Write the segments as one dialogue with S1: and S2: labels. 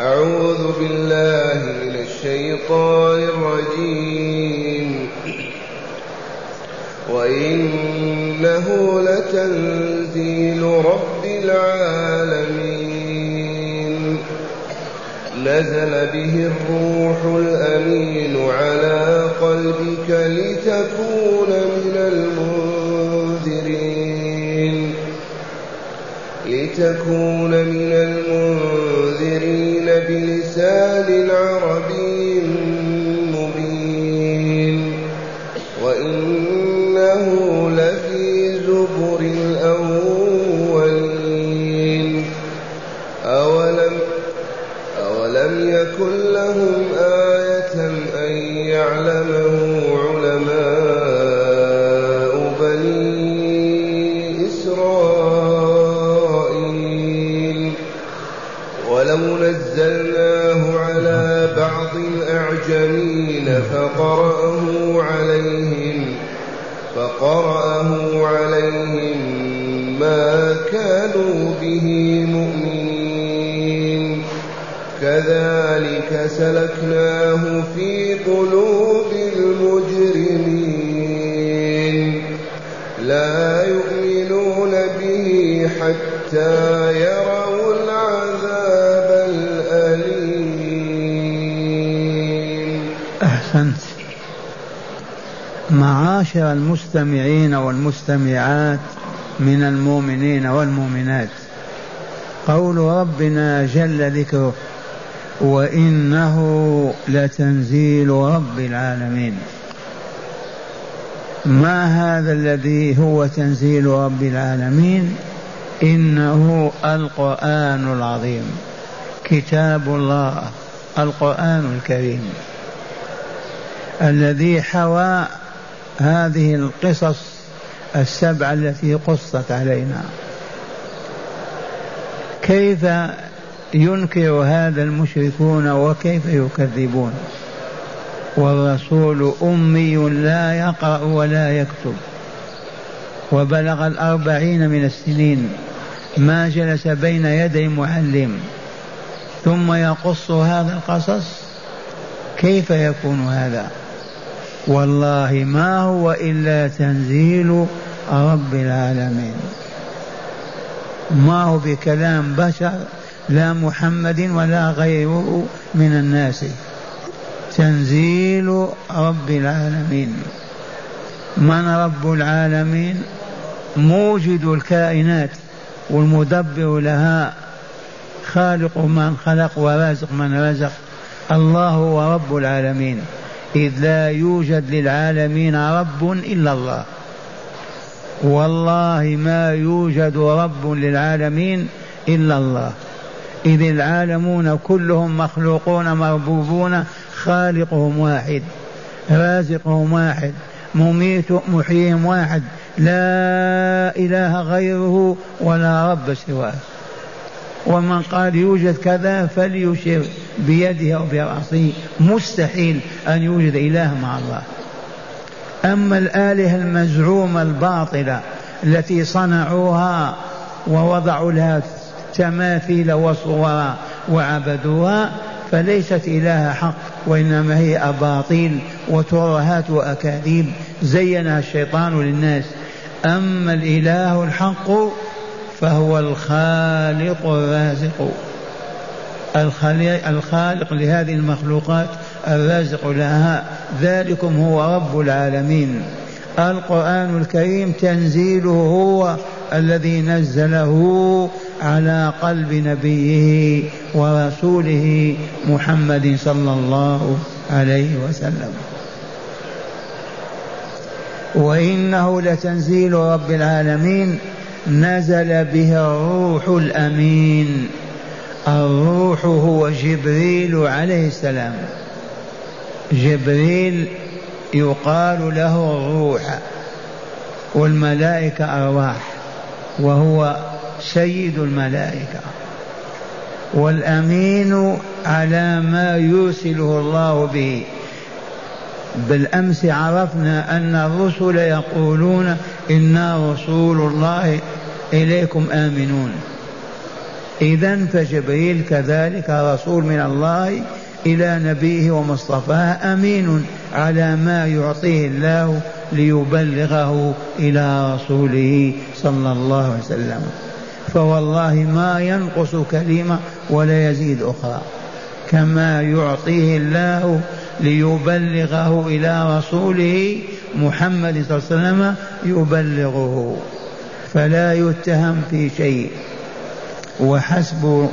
S1: أعوذ بالله من الشيطان الرجيم. وإنه لتنزيل رب العالمين. نزل به الروح الأمين على قلبك لتكون من المنذرين. لتكون من المنذرين. بلسان عربي الأعجمين فقرأه عليهم فقرأه عليهم ما كانوا به مؤمنين كذلك سلكناه في قلوب المجرمين لا يؤمنون به حتى يروا
S2: معاشر المستمعين والمستمعات من المؤمنين والمؤمنات. قول ربنا جل ذكره وإنه لتنزيل رب العالمين. ما هذا الذي هو تنزيل رب العالمين؟ إنه القرآن العظيم كتاب الله القرآن الكريم الذي حوى هذه القصص السبعة التي قصت علينا. كيف ينكر هذا المشركون وكيف يكذبون؟ والرسول أمي لا يقرأ ولا يكتب. وبلغ الأربعين من السنين. ما جلس بين يدي معلم. ثم يقص هذا القصص. كيف يكون هذا؟ والله ما هو إلا تنزيل رب العالمين. ما هو بكلام بشر لا محمد ولا غيره من الناس. تنزيل رب العالمين. من رب العالمين؟ موجد الكائنات والمدبر لها. خالق من خلق ورازق من رزق الله هو رب العالمين. إذ لا يوجد للعالمين رب إلا الله. والله ما يوجد رب للعالمين إلا الله. إذ العالمون كلهم مخلوقون مربوبون خالقهم واحد رازقهم واحد مميت محييهم واحد لا إله غيره ولا رب سواه. ومن قال يوجد كذا فليشير بيده أو برأسه. مستحيل أن يوجد إله مع الله. أما الآلهة المزعومة الباطلة التي صنعوها ووضعوا لها تماثيل وصورا وعبدوها فليست إله حق وإنما هي أباطيل وترهات وأكاذيب. زينها الشيطان للناس. أما الإله الحق فهو الخالق الرازق. الخالق لهذه المخلوقات الرازق لها. ذلكم هو رب العالمين. القرآن الكريم تنزيله هو الذي نزله على قلب نبيه ورسوله محمد صلى الله عليه وسلم. وإنه لتنزيل رب العالمين نزل به الروح الأمين. الروح هو جبريل عليه السلام. جبريل يقال له الروح والملائكة أرواح وهو سيد الملائكة. والأمين على ما يرسله الله به. بالأمس عرفنا أن الرسل يقولون إنا رسول الله إليكم آمنون. إذا فجبريل كذلك رسول من الله إلى نبيه ومصطفاه أمين على ما يعطيه الله ليبلغه إلى رسوله صلى الله عليه وسلم. فوالله ما ينقص كلمة ولا يزيد أخرى. كما يعطيه الله ليبلغه إلى رسوله محمد صلى الله عليه وسلم يبلغه. فلا يتهم في شيء. وحسب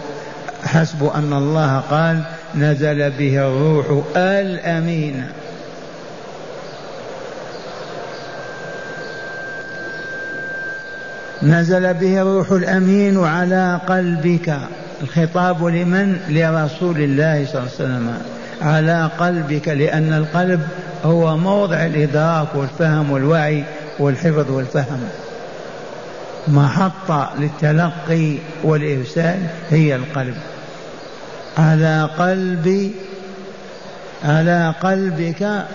S2: حسب أن الله قال نزل به الروح الأمين. نزل به الروح الأمين على قلبك. الخطاب لمن؟ لرسول الله صلى الله عليه وسلم. على قلبك لأن القلب هو موضع الإدراك والفهم والوعي والحفظ والفهم. محطة للتلقي والإرسال هي القلب. على قلبي على قلبك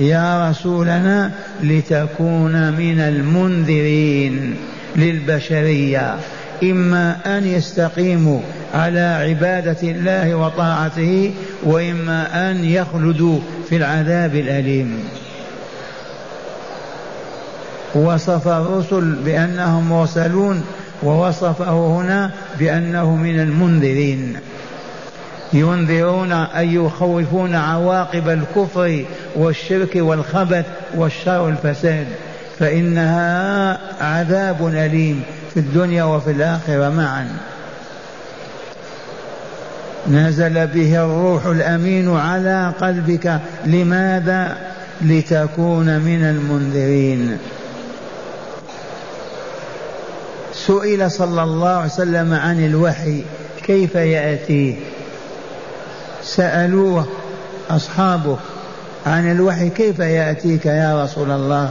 S2: يا رسولنا لتكون من المنذرين للبشرية. إما أن يستقيموا على عبادة الله وطاعته وإما أن يخلدوا في العذاب الأليم. وصف الرسل بأنهم مرسلون ووصفه هنا بأنه من المنذرين. ينذرون أي يخوفون عواقب الكفر والشرك والخبث والشر والفساد. فإنها عذاب أليم في الدنيا وفي الآخرة معا. نزل به الروح الأمين على قلبك. لماذا؟ لتكون من المنذرين. سئل صلى الله عليه وسلم عن الوحي كيف يأتيه سألوه أصحابه عن الوحي كيف يأتيك يا رسول الله؟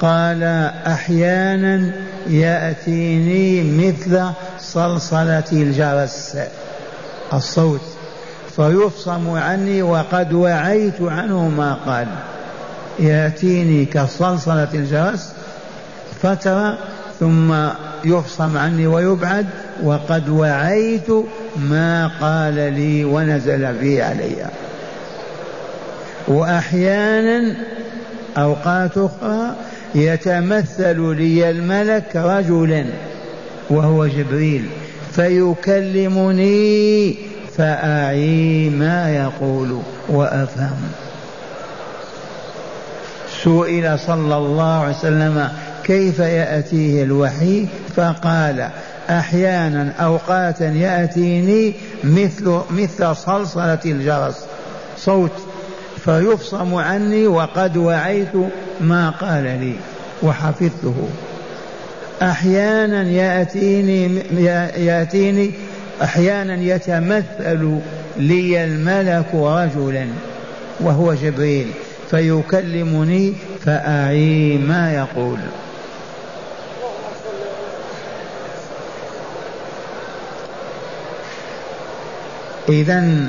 S2: قال أحيانا يأتيني مثل صلصلة الجرس الصوت فيفصم عني وقد وعيت عنه ما قال. يأتيني كصلصلة الجرس فترة ثم يفصم عني ويبعد وقد وعيت ما قال لي ونزل به علي. وأحيانا أوقات أخرى يتمثل لي الملك رجلا وهو جبريل فيكلمني فأعي ما يقول وأفهم. سئل صلى الله عليه وسلم كيف يأتيه الوحي؟ فقال أحيانا أوقاتا يأتيني مثل مثل صلصلة الجرس. صوت. فيفصم عني وقد وعيت ما قال لي وحفظته. أحيانا يأتيني يأتيني أحيانا يتمثل لي الملك رجلا وهو جبريل فيكلمني فأعي ما يقول. إذا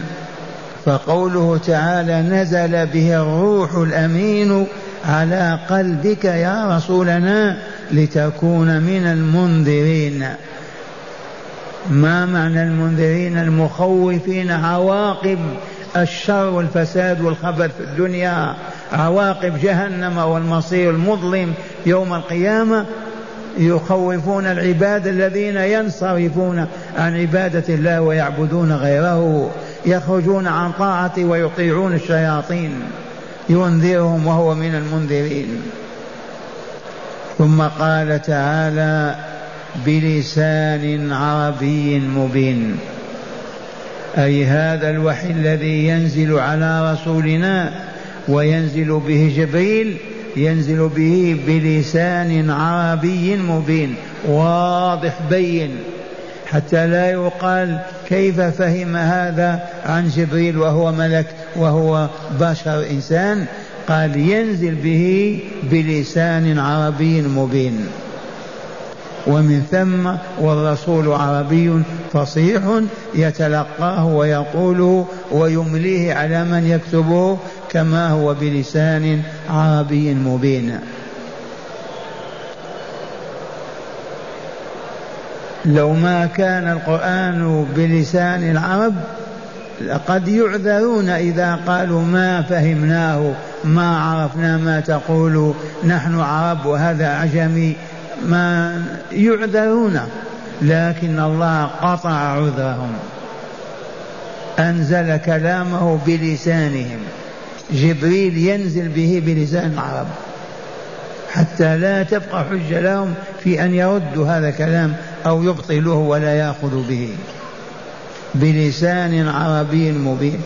S2: فقوله تعالى نزل به الروح الأمين على قلبك يا رسولنا لتكون من المنذرين. ما معنى المنذرين؟ المخوفين عواقب الشر والفساد والخبث في الدنيا عواقب جهنم والمصير المظلم يوم القيامة. يخوفون العباد الذين ينصرفون عن عبادة الله ويعبدون غيره يخرجون عن طاعته ويطيعون الشياطين ينذرهم وهو من المنذرين. ثم قال تعالى بلسان عربي مبين. أي هذا الوحي الذي ينزل على رسولنا وينزل به جبريل ينزل به بلسان عربي مبين واضح بين. حتى لا يقال كيف فهم هذا عن جبريل وهو ملك وهو بشر إنسان. قال ينزل به بلسان عربي مبين. ومن ثم والرسول عربي فصيح يتلقاه ويقوله ويمليه على من يكتبه كما هو بلسان عربي مبين. لو ما كان القرآن بلسان العرب لقد يعذرون إذا قالوا ما فهمناه ما عرفنا ما تقول نحن عرب وهذا عجمي ما يعذرون لكن الله قطع عذرهم. أنزل كلامه بلسانهم. جبريل ينزل به بلسان العرب حتى لا تبقى حجة لهم في أن يردوا هذا الكلام أو يبطلوه ولا يأخذوا به. بلسان عربي مبين.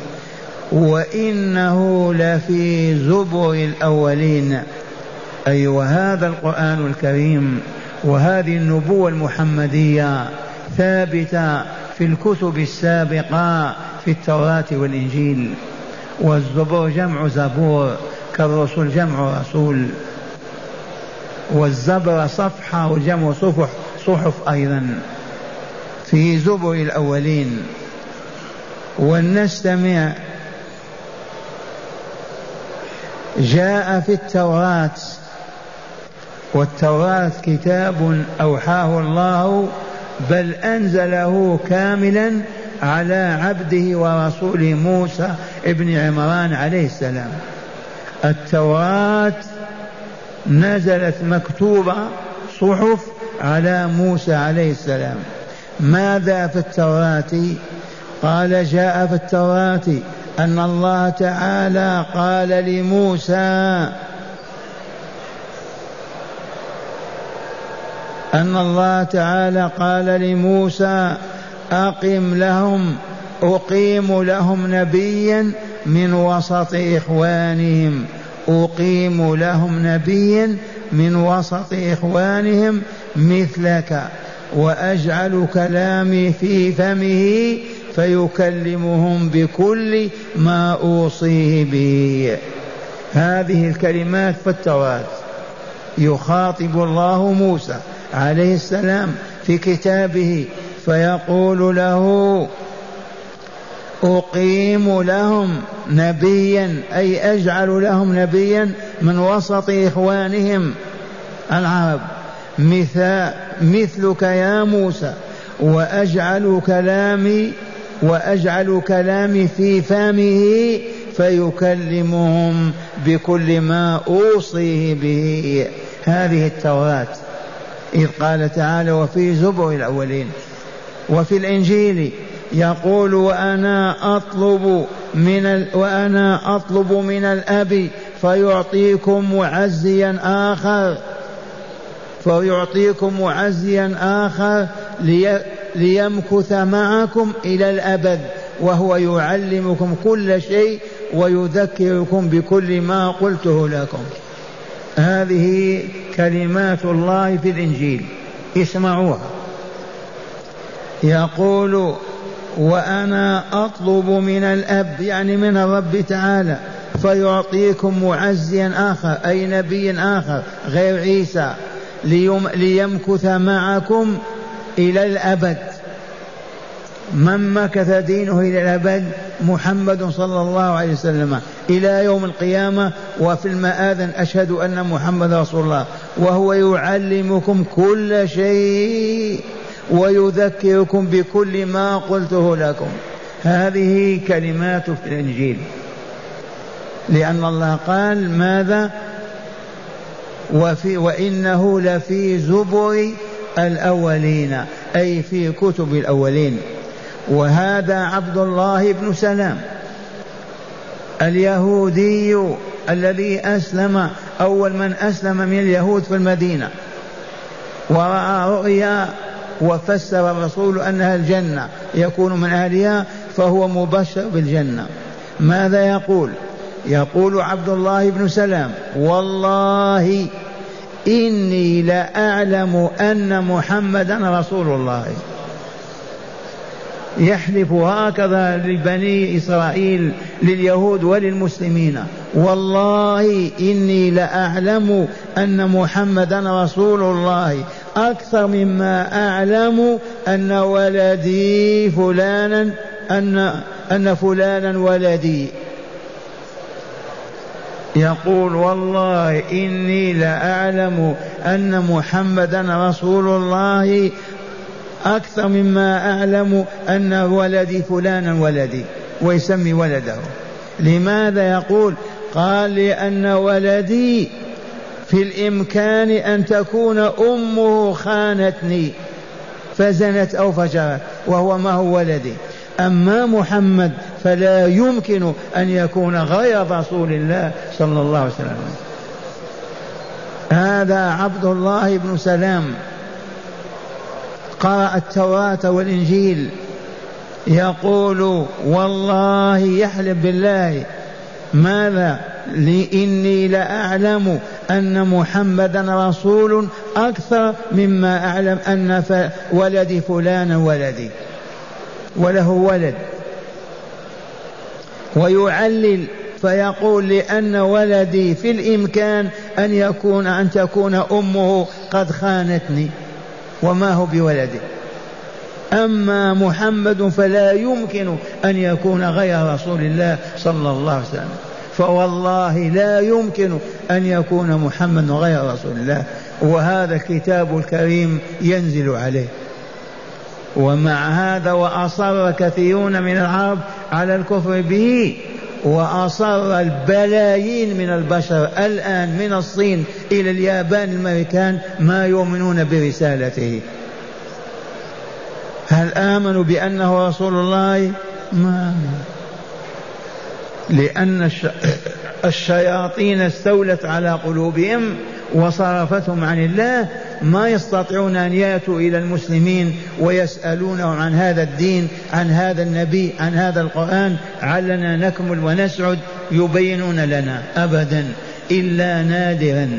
S2: وإنه لفي زبر الأولين. أي أيوة وهذا القرآن الكريم وهذه النبوة المحمدية ثابتة في الكتب السابقة في التوراة والإنجيل. والزبور جمع زبور كالرسول جمع رسول. والزبر صفحة وجمع صفح صحف أيضا. في زبر الأولين. ولنستمع جاء في التوراة. والتوراة كتاب أوحاه الله بل أنزله كاملا على عبده ورسوله موسى ابن عمران عليه السلام. التوراة نزلت مكتوبة صحف على موسى عليه السلام. ماذا في التوراة؟ قال جاء في التوراة أن الله تعالى قال لموسى أن الله تعالى قال لموسى أقم لهم أقيم لهم نبيا من وسط إخوانهم. أقيم لهم نبيا من وسط إخوانهم مثلك. وأجعل كلامي في فمه فيكلمهم بكل ما أوصيه به. هذه الكلمات في التوراة. يخاطب الله موسى عليه السلام في كتابه فيقول له أقيم لهم نبيا أي أجعل لهم نبيا من وسط إخوانهم. العرب مثال مثلك يا موسى وأجعل كلامي وأجعل كلامي في فمه فيكلمهم بكل ما أوصيه به. هذه التوراة. إذ قال تعالى وفي زبر الأولين وفي الإنجيل يقول وأنا أطلب من ال... وأنا أطلب من الأب فيعطيكم معزيا آخر. فيعطيكم معزيا آخر لي... ليمكث معكم إلى الأبد وهو يعلمكم كل شيء ويذكركم بكل ما قلته لكم. هذه كلمات الله في الإنجيل. اسمعوها. يقول وأنا أطلب من الأب يعني من الرب تعالى فيعطيكم معزيا آخر أي نبي آخر غير عيسى ليم ليمكث معكم إلى الأبد. من مكث دينه إلى الأبد؟ محمد صلى الله عليه وسلم. إلى يوم القيامة وفي المآذن أشهد أن محمد رسول الله وهو يعلمكم كل شيء. ويذكركم بكل ما قلته لكم. هذه كلمات في الإنجيل. لأن الله قال ماذا؟ وفي وإنه لفي زبر الأولين أي في كتب الأولين. وهذا عبد الله بن سلام. اليهودي الذي أسلم أول من أسلم من اليهود في المدينة. ورأى رؤيا وفسر الرسول أنها الجنة يكون من أهلها فهو مبشر بالجنة. ماذا يقول؟ يقول عبد الله بن سلام والله إني لأعلم أن محمدا رسول الله. يحلف هكذا لبني إسرائيل لليهود وللمسلمين. والله إني لأعلم أن محمدا رسول الله. أكثر مما أعلم أن ولدي فلانا أن أن فلانا ولدي. يقول والله إني لأعلم أن محمدا رسول الله. أكثر مما أعلم أن ولدي فلانا ولدي ويسمي ولده. لماذا يقول؟ قال لأن ولدي في الإمكان أن تكون أمه خانتني فزنت أو فجرت وهو ما هو ولدي. أما محمد فلا يمكن أن يكون غير رسول الله صلى الله عليه وسلم. هذا عبد الله بن سلام. قرأ التوراة والإنجيل. يقول والله يحلف بالله. ماذا؟ لإني لأعلم أن محمدا رسول أكثر مما أعلم أن ولدي فلان ولدي وله ولد. ويعلل فيقول لأن ولدي في الإمكان أن يكون أن تكون أمه قد خانتني وما هو بولده. أما محمد فلا يمكن أن يكون غير رسول الله صلى الله عليه وسلم. فوالله لا يمكن أن يكون محمد غير رسول الله. وهذا الكتاب الكريم ينزل عليه. ومع هذا وأصر كثيرون من العرب على الكفر به وأصر البلايين من البشر الآن من الصين إلى اليابان الأمريكان ما يؤمنون برسالته. هل آمنوا بأنه رسول الله؟ ما لأن الشياطين استولت على قلوبهم وصرفتهم عن الله ما يستطيعون أن يأتوا إلى المسلمين ويسألونهم عن هذا الدين عن هذا النبي عن هذا القرآن. علنا نكمل ونسعد يبينون لنا أبدا إلا نادرا.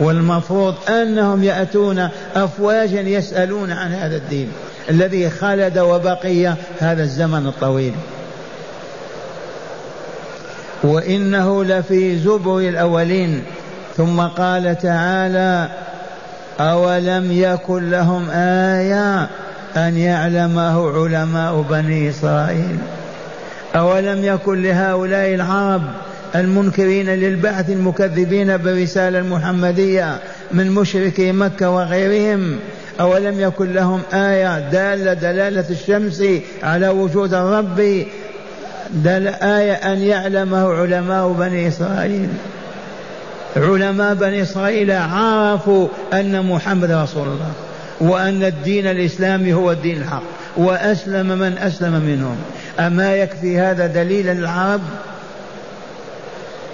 S2: والمفروض أنهم يأتون أفواجا يسألون عن هذا الدين الذي خلد وبقي هذا الزمن الطويل. وإنه لفي زبر الأولين. ثم قال تعالى أولم يكن لهم آية أن يعلمه علماء بني إسرائيل؟ أولم يكن لهؤلاء العرب المنكرين للبعث المكذبين بالرسالة المحمدية من مشركي مكة وغيرهم؟ أولم يكن لهم آية دالة دلالة الشمس على وجود الرب دل آية أن يعلمه علماء بني إسرائيل. علماء بني إسرائيل عرفوا أن محمد رسول الله وأن الدين الإسلامي هو الدين الحق وأسلم من أسلم منهم. أما يكفي هذا دليلا للعرب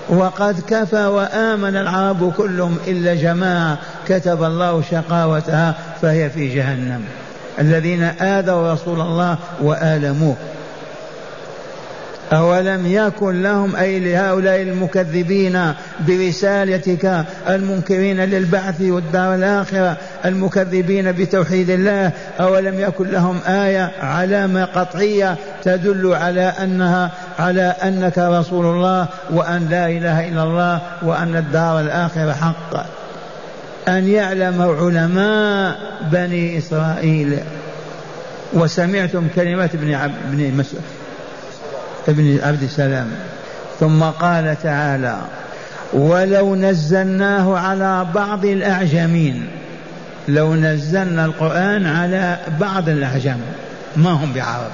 S2: وقد كفى وآمن العرب كلهم إلا جماعة كتب الله شقاوتها فهي في جهنم. الذين آذوا رسول الله وآلموه. أولم يكن لهم أي لهؤلاء المكذبين برسالتك المنكرين للبعث والدار الآخرة المكذبين بتوحيد الله؟ أولم يكن لهم آية علامة قطعية تدل على أنها على أنك رسول الله وأن لا إله إلا الله وأن الدار الآخرة حق. أن يعلم علماء بني إسرائيل. وسمعتم كلمات ابن عب... ابن مسعود. ابن عبد السلام. ثم قال تعالى ولو نزلناه على بعض الأعجمين لو نزلنا القرآن على بعض الأعجم ما هم بعرب؟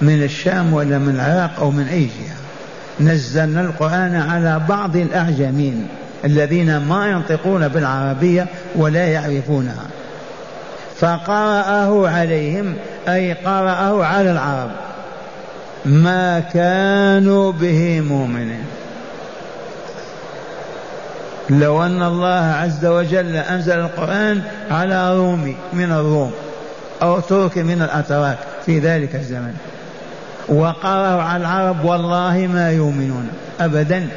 S2: من الشام ولا من العراق أو من أي جهة. نزلنا القرآن على بعض الأعجمين الذين ما ينطقون بالعربية ولا يعرفونها. فقرأه عليهم أي قرأه على العرب. ما كانوا به مؤمنين. لو أن الله عز وجل أنزل القرآن على رومي من الروم أو ترك من الأتراك في ذلك الزمن. وقرأوا على العرب والله ما يؤمنون أبدا.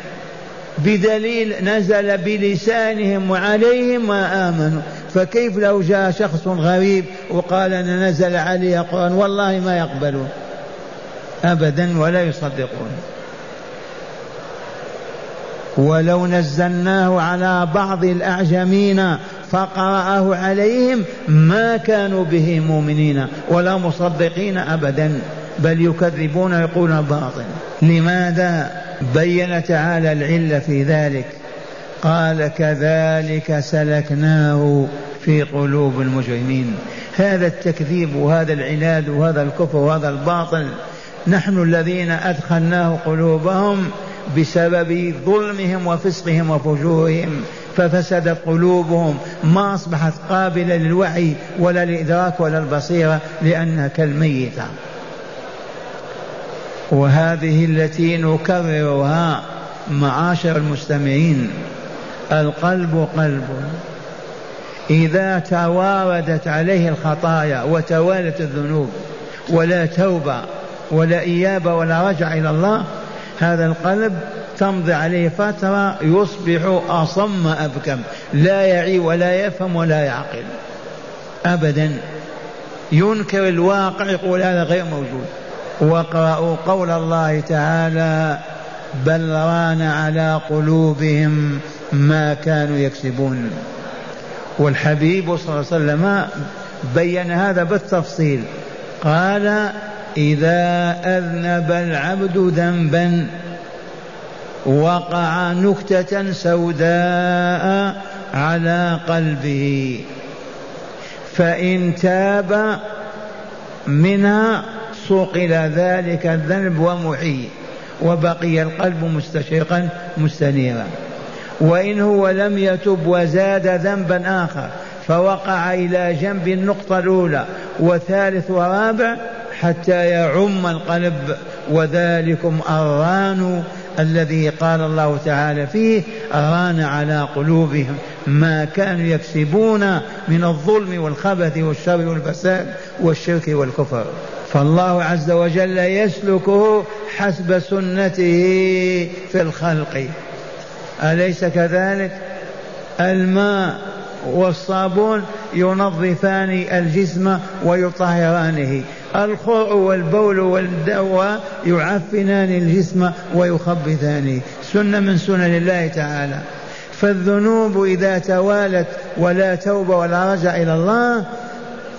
S2: بدليل نزل بلسانهم وعليهم ما آمنوا. فكيف لو جاء شخص غريب وقال أن نزل عليه قرآن والله ما يقبلون. أبدا ولا يصدقون. ولو نزلناه على بعض الأعجمين فقرأه عليهم ما كانوا به مؤمنين ولا مصدقين أبدا بل يكذبون ويقولون باطل. لماذا بين تعالى العلة في ذلك؟ قال كذلك سلكناه في قلوب المجرمين. هذا التكذيب وهذا العناد وهذا الكفر وهذا الباطل نحن الذين أدخلناه قلوبهم بسبب ظلمهم وفسقهم وفجورهم ففسدت قلوبهم. ما أصبحت قابلة للوعي ولا الإدراك ولا البصيرة لأنها كالميتة وهذه التي نكررها معاشر المستمعين. القلب قلب. إذا تواردت عليه الخطايا وتوالت الذنوب ولا توبة ولا إيابة ولا رجع إلى الله هذا القلب تمضي عليه فترة يصبح أصم أبكم لا يعي ولا يفهم ولا يعقل. أبدا. ينكر الواقع يقول هذا غير موجود. واقرأوا قول الله تعالى بل ران على قلوبهم ما كانوا يكسبون. والحبيب صلى الله عليه وسلم بين هذا بالتفصيل. قال إذا أذنب العبد ذنبا وقع نكتة سوداء على قلبه فإن تاب منها صقل ذلك الذنب ومحي وبقي القلب مستشرقا مستنيرا. وإن هو لم يتب وزاد ذنبا آخر فوقع إلى جنب النقطة الأولى وثالث ورابع حتى يعم القلب وذلكم الران الذي قال الله تعالى فيه ران على قلوبهم ما كانوا يكسبون من الظلم والخبث والشر والفساد والشرك والكفر. فالله عز وجل يسلكه حسب سنته في الخلق. أليس كذلك؟ الماء والصابون ينظفان الجسم ويطهرانه. الخوع والبول والدواء يعفنان الجسم ويخبثانه سنة من سنن الله تعالى. فالذنوب إذا توالت ولا توبة ولا رجع إلى الله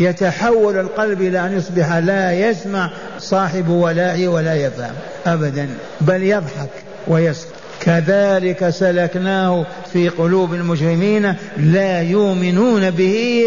S2: يتحول القلب إلى أن يصبح لا يسمع صاحب ولا ولا يفهم أبدا بل يضحك ويسكت كذلك سلكناه في قلوب المجرمين لا يؤمنون به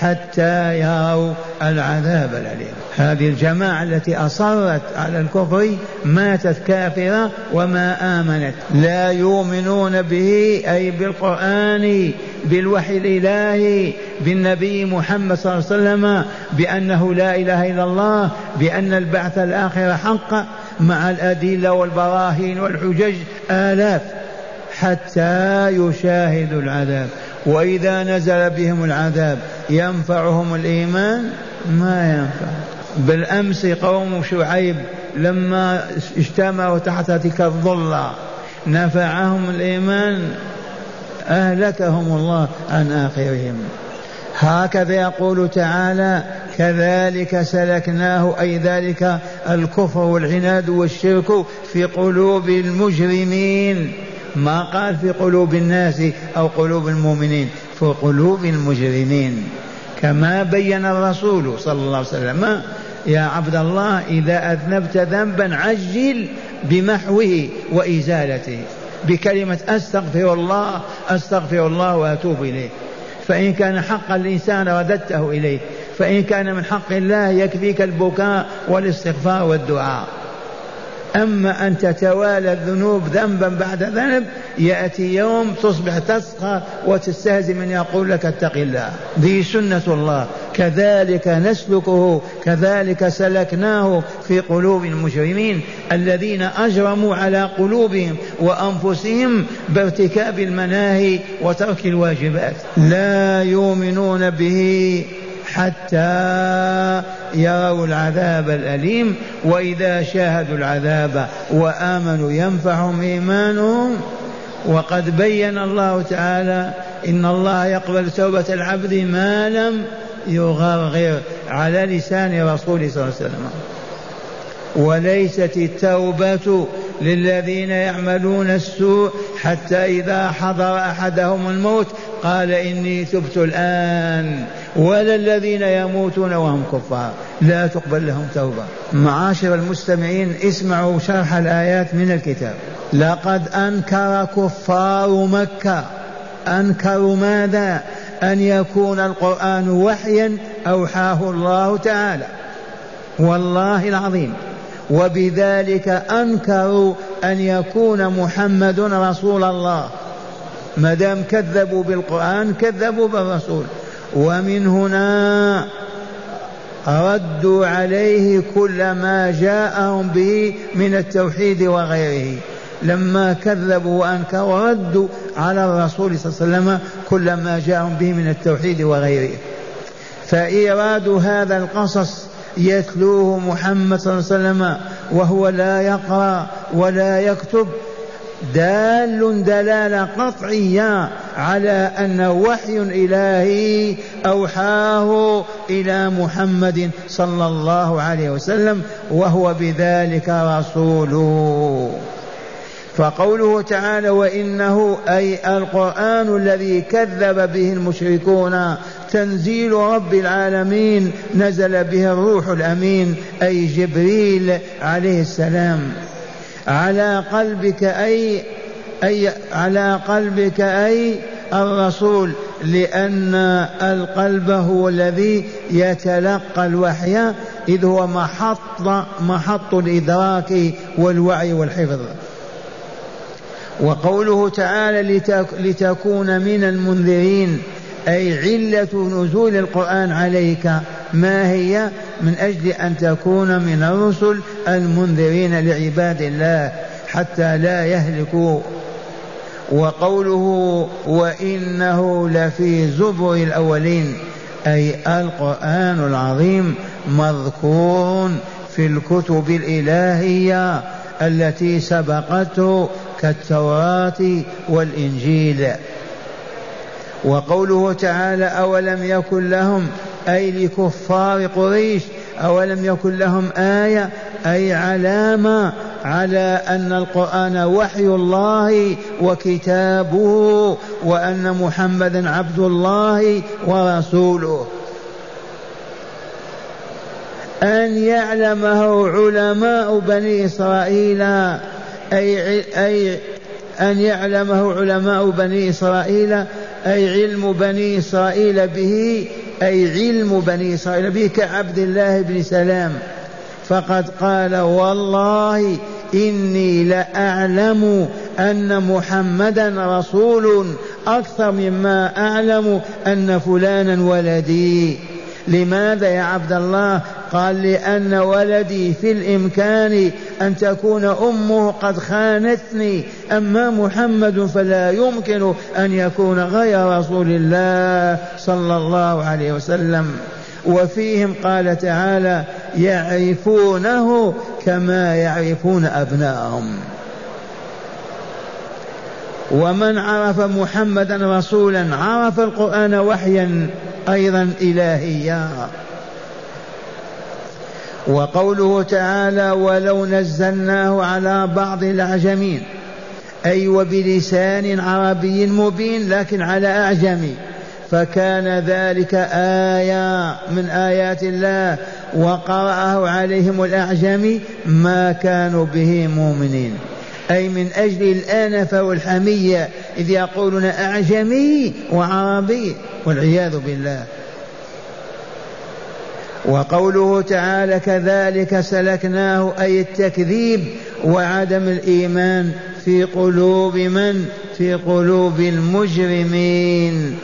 S2: حتى يروا العذاب الأليم. هذه الجماعة التي أصرت على الكفر ماتت كافرة وما آمنت. لا يؤمنون به أي بالقرآن بالوحي الإلهي بالنبي محمد صلى الله عليه وسلم بأنه لا إله إلا الله بأن البعث الآخر حق مع الأدلة والبراهين والحجج. آلاف. حتى يشاهدوا العذاب. وإذا نزل بهم العذاب ينفعهم الإيمان؟ ما ينفع. بالأمس قوم شعيب لما اجتمعوا تحت تلك الظلة نفعهم الإيمان؟ أهلكهم الله عن آخرهم. هكذا يقول تعالى كذلك سلكناه أي ذلك الكفر والعناد والشرك في قلوب المجرمين. ما قال في قلوب الناس أو قلوب المؤمنين في قلوب المجرمين. كما بين الرسول صلى الله عليه وسلم يا عبد الله إذا أذنبت ذنبا عجل بمحوه وإزالته. بكلمة أستغفر الله أستغفر الله وأتوب إليه. فإن كان حق الإنسان رددته إليه فإن كان من حق الله يكفيك البكاء والاستغفار والدعاء. أما أن تتوالى الذنوب ذنبا بعد ذنب يأتي يوم تصبح تسخر وتستهزئ من يقول لك اتق الله. ذي سنة الله. كذلك نسلكه كذلك سلكناه في قلوب المجرمين الذين أجرموا على قلوبهم وأنفسهم بارتكاب المناهي وترك الواجبات. لا يؤمنون به حتى يروا العذاب الأليم وإذا شاهدوا العذاب وآمنوا ينفعهم إيمانهم. وقد بين الله تعالى إن الله يقبل توبة العبد ما لم يغرغر على لسان رسوله صلى الله عليه وسلم. وليست التوبة للذين يعملون السوء حتى إذا حضر أحدهم الموت قال إني تبت الآن. ولا الذين يموتون وهم كفار. لا تقبل لهم توبة. معاشر المستمعين اسمعوا شرح الآيات من الكتاب. لقد أنكر كفار مكة. أنكروا ماذا؟ أن يكون القرآن وحيا أوحاه الله تعالى. والله العظيم. وبذلك أنكروا أن يكون محمد رسول الله. ما دام كذبوا بالقرآن كذبوا بالرسول. ومن هنا ردوا عليه كل ما جاءهم به من التوحيد وغيره. لما كذبوا وأنكروا ردوا على الرسول صلى الله عليه وسلم كل ما جاءهم به من التوحيد وغيره. فإيراد هذا القصص يتلوه محمد صلى الله عليه وسلم وهو لا يقرأ ولا يكتب. دال دلالة قطعية على أن وحي إلهي أوحاه إلى محمد صلى الله عليه وسلم وهو بذلك رسوله. فقوله تعالى وإنه أي القرآن الذي كذب به المشركون تنزيل رب العالمين نزل به الروح الأمين أي جبريل عليه السلام. على قلبك أي أي على قلبك أي الرسول لأن القلب هو الذي يتلقى الوحي إذ هو محط محط الإدراك والوعي والحفظ. وقوله تعالى لتكون من المنذرين أي علة نزول القرآن عليك ما هي؟ من أجل أن تكون من الرسل المنذرين لعباد الله حتى لا يهلكوا. وقوله وإنه لفي زبر الأولين أي القرآن العظيم مذكور في الكتب الإلهية التي سبقته كالتوراة والإنجيل. وقوله تعالى أولم يكن لهم أي لكفار قريش أولم يكن لهم آية أي علامة على أن القرآن وحي الله وكتابه وأن محمدا عبد الله ورسوله. أن يعلمه علماء بني إسرائيل أي أي أن يعلمه علماء بني إسرائيل أي علم بني إسرائيل به أي علم بني إسرائيل به كعبد الله بن سلام. فقد قال والله إني لأعلم أن محمدا رسول أكثر مما أعلم أن فلانا ولدي. لماذا يا عبد الله؟ قال لأن ولدي في الإمكان أن تكون أمه قد خانتني. أما محمد فلا يمكن أن يكون غير رسول الله صلى الله عليه وسلم. وفيهم قال تعالى يعرفونه كما يعرفون أبناءهم. ومن عرف محمدا رسولا عرف القرآن وحيا أيضا إلهيا. وقوله تعالى ولو نزلناه على بعض الأعجمين أي وبلسان عربي مبين لكن على أعجمي فكان ذلك آية من آيات الله وقرأه عليهم الأعجمي ما كانوا به مؤمنين. أي من أجل الآنفة والحمية إذ يقولون أعجمي وعربي والعياذ بالله وقوله تعالى كذلك سلكناه أي التكذيب وعدم الإيمان في قلوب من؟ في قلوب المجرمين.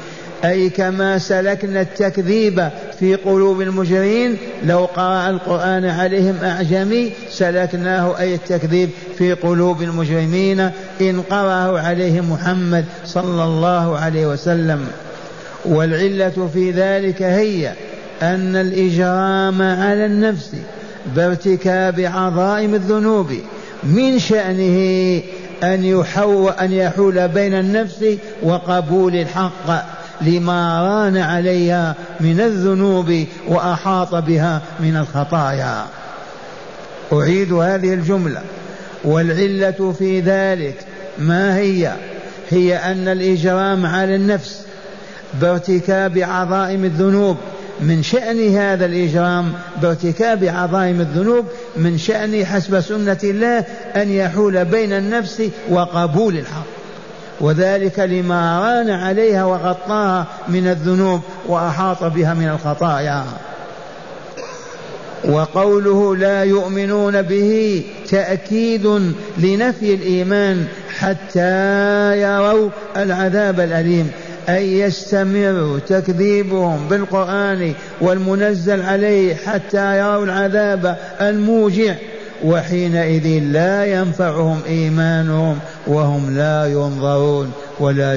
S2: أي كما سلكنا التكذيب في قلوب المجرمين لو قرأ القرآن عليهم أعجمي سلكناه أي التكذيب في قلوب المجرمين إن قرأه عليهم محمد صلى الله عليه وسلم. والعلة في ذلك هي أن الإجرام على النفس بارتكاب عظائم الذنوب من شأنه أن يحو أن يحول بين النفس وقبول الحق لما ران عليها من الذنوب وأحاط بها من الخطايا. أعيد هذه الجملة. والعلة في ذلك ما هي؟ هي أن الإجرام على النفس بارتكاب عظائم الذنوب من شأن هذا الإجرام بارتكاب عظائم الذنوب من شأن حسب سنة الله أن يحول بين النفس وقبول الحق. وذلك لما ران عليها وغطاها من الذنوب وأحاط بها من الخطايا. وقوله لا يؤمنون به تأكيد لنفي الإيمان حتى يروا العذاب الأليم. أي يستمر تكذيبهم بالقرآن والمنزل عليه حتى يروا العذاب الموجع وحينئذ لا ينفعهم إيمانهم وهم لا ينظرون ولا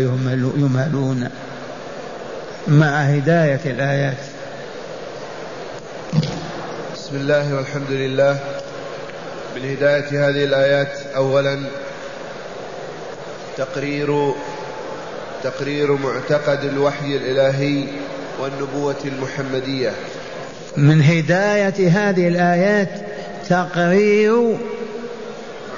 S2: يمهلون. مع هداية الآيات.
S1: بسم الله والحمد لله. من هداية هذه الآيات أولا تقرير تقرير معتقد الوحي الإلهي والنبوة المحمدية.
S2: من هداية هذه الآيات تقرير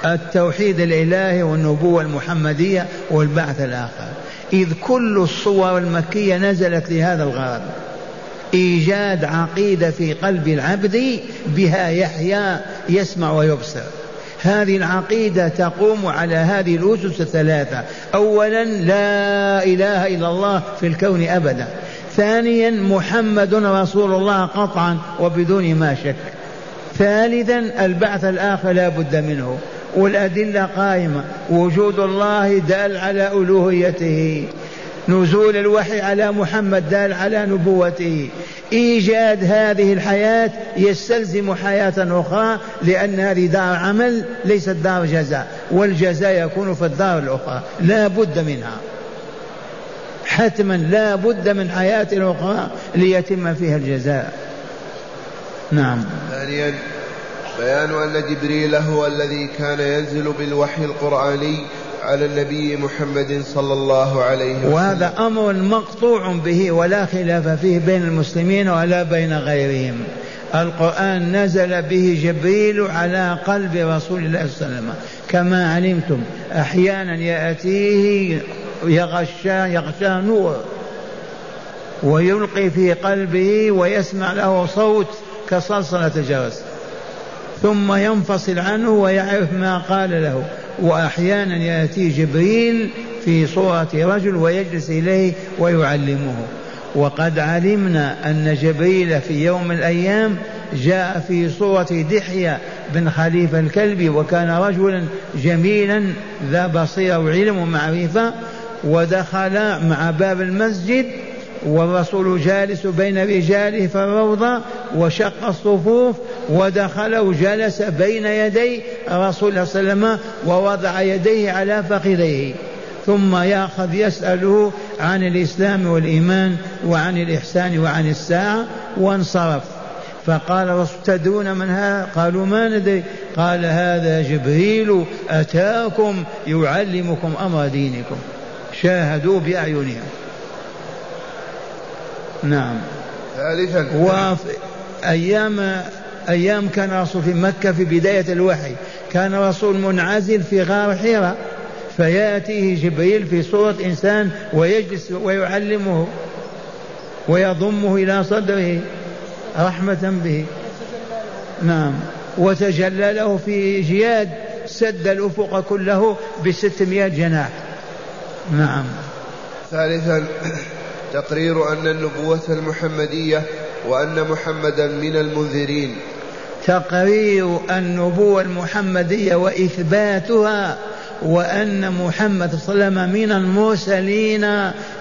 S2: التوحيد الإلهي والنبوة المحمدية والبعث الآخر. إذ كل الصور المكية نزلت لهذا الغرض. إيجاد عقيدة في قلب العبد بها يحيا يسمع ويبصر. هذه العقيدة تقوم على هذه الأسس الثلاثة. أولا لا إله إلا الله في الكون أبدا. ثانيا محمد رسول الله قطعا وبدون ما شك. ثالثا البعث الآخر لا بد منه. والأدلة قائمة. وجود الله دال على ألوهيته. نزول الوحي على محمد دال على نبوته. إيجاد هذه الحياة يستلزم حياة أخرى لأن هذه دار عمل ليست دار جزاء والجزاء يكون في الدار الأخرى لا بد منها. حتما لا بد من حياة أخرى ليتم فيها الجزاء. نعم.
S1: ثانيا بيان أن جبريل هو الذي كان ينزل بالوحي القرآني على النبي محمد صلى الله عليه وسلم.
S2: وهذا أمر مقطوع به ولا خلاف فيه بين المسلمين ولا بين غيرهم. القرآن نزل به جبريل على قلب رسول الله صلى الله عليه وسلم. كما علمتم أحيانا يأتيه يغشى يغشى نور. ويلقي في قلبه ويسمع له صوت كصلصلة الجرس. ثم ينفصل عنه ويعرف ما قال له. وأحيانا يأتي جبريل في صورة رجل ويجلس إليه ويعلمه. وقد علمنا أن جبريل في يوم من الأيام جاء في صورة دحية بن خليفة الكلبي وكان رجلا جميلا ذا بصيره وعلم ومعرفة ودخل مع باب المسجد والرسول جالس بين رجاله في الروضة وشق الصفوف ودخل وجلس بين يدي رسول الله صلى الله عليه وسلم ووضع يديه على فخذيه. ثم يأخذ يسأله عن الإسلام والإيمان وعن الإحسان وعن الساعة وانصرف. فقال تدرون من هذا؟ قالوا ما ندري. قال هذا جبريل أتاكم يعلمكم أمر دينكم. شاهدوا بأعينهم. نعم.
S1: ثالثا.
S2: أيام أيام كان الرسول في مكة في بداية الوحي. كان الرسول منعزل في غار حراء فيأتيه جبريل في صورة إنسان ويجلس ويعلمه ويضمه إلى صدره رحمة به. نعم. وتجلى له في جياد سد الأفق كله بستمائة جناح. نعم.
S1: ثالثا. تقرير أن النبوة المحمدية وأن محمدا من المنذرين.
S2: تقرير النبوة المحمدية وإثباتها وأن محمد صلى الله عليه وسلم من المرسلين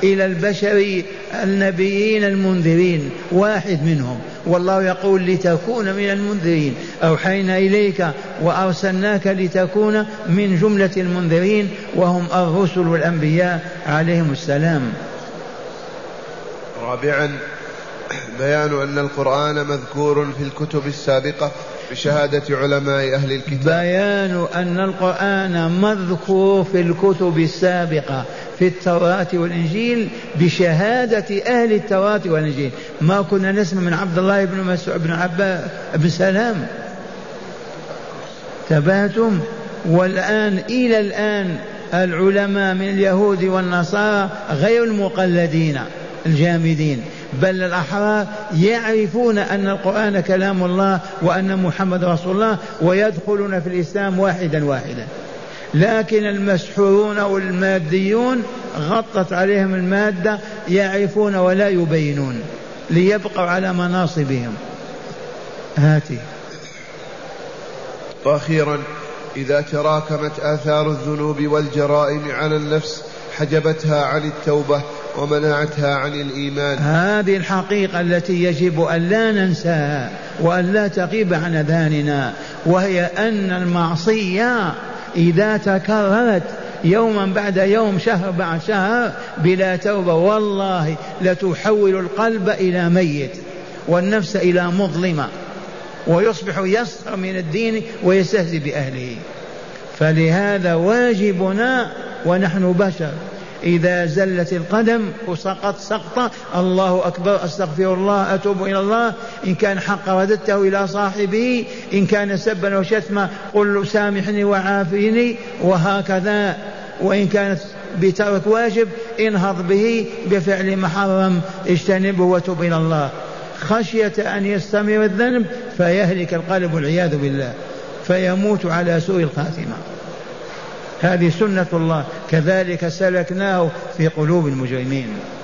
S2: إلى البشر النبيين المنذرين واحد منهم. والله يقول لتكون من المنذرين. أوحينا إليك وأرسلناك لتكون من جملة المنذرين وهم الرسل والأنبياء عليهم السلام.
S1: رابعا بيان أن القرآن مذكور في الكتب السابقة بشهادة علماء أهل الكتاب.
S2: بيان أن القرآن مذكور في الكتب السابقة في التوراة والإنجيل بشهادة أهل التوراة والإنجيل. ما كنا نسمع من عبد الله بن مسعود بن عباس بن سلام. تباتم والآن إلى الآن العلماء من اليهود والنصارى غير المقلدين. الجامدين. بل الأحرار يعرفون أن القرآن كلام الله وأن محمد رسول الله ويدخلون في الإسلام واحدا واحدا. لكن المسحورون والماديون غطت عليهم المادة يعرفون ولا يبينون ليبقوا على مناصبهم. هاتي.
S1: وأخيرا إذا تراكمت آثار الذنوب والجرائم على النفس حجبتها عن التوبة ومنعتها عن الإيمان.
S2: هذه الحقيقة التي يجب أن لا ننساها وأن لا تغيب عن اذهاننا وهي أن المعصية إذا تكررت يوما بعد يوم شهر بعد شهر بلا توبة والله لتحول القلب إلى ميت والنفس إلى مظلمة ويصبح يسخر من الدين ويستهزئ بأهله. فلهذا واجبنا ونحن بشر. إذا زلت القدم وسقط سقطة الله أكبر أستغفر الله أتوب إلى الله. إن كان حق رددته إلى صاحبه إن كان سبا وشتما قل له سامحني وعافيني وهكذا. وإن كانت بترك واجب انهض به بفعل محرم اجتنبه وتب إلى الله. خشية أن يستمر الذنب فيهلك القلب والعياذ بالله فيموت على سوء الخاتمة. هذه سنة الله. كذلك سلكناه في قلوب المجرمين.